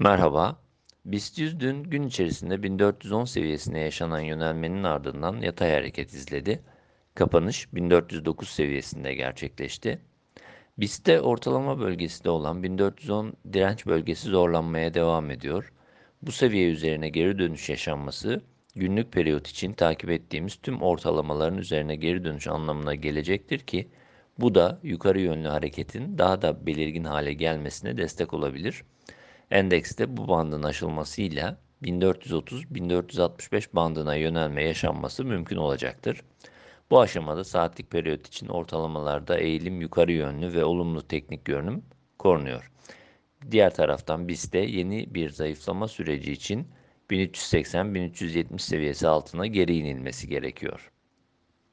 Merhaba. BIST 100 dün gün içerisinde 1410 seviyesine yaşanan yönelmenin ardından yatay hareket izledi. Kapanış 1409 seviyesinde gerçekleşti. BIST'te ortalama bölgesi de olan 1410 direnç bölgesi zorlanmaya devam ediyor. Bu seviye üzerine geri dönüş yaşanması günlük periyot için takip ettiğimiz tüm ortalamaların üzerine geri dönüş anlamına gelecektir ki bu da yukarı yönlü hareketin daha da belirgin hale gelmesine destek olabilir. Endekste bu bandın aşılmasıyla 1430-1465 bandına yönelme yaşanması mümkün olacaktır. Bu aşamada saatlik periyot için ortalamalarda eğilim yukarı yönlü ve olumlu teknik görünüm korunuyor. Diğer taraftan BIST'te yeni bir zayıflama süreci için 1380-1370 seviyesi altına geri inilmesi gerekiyor.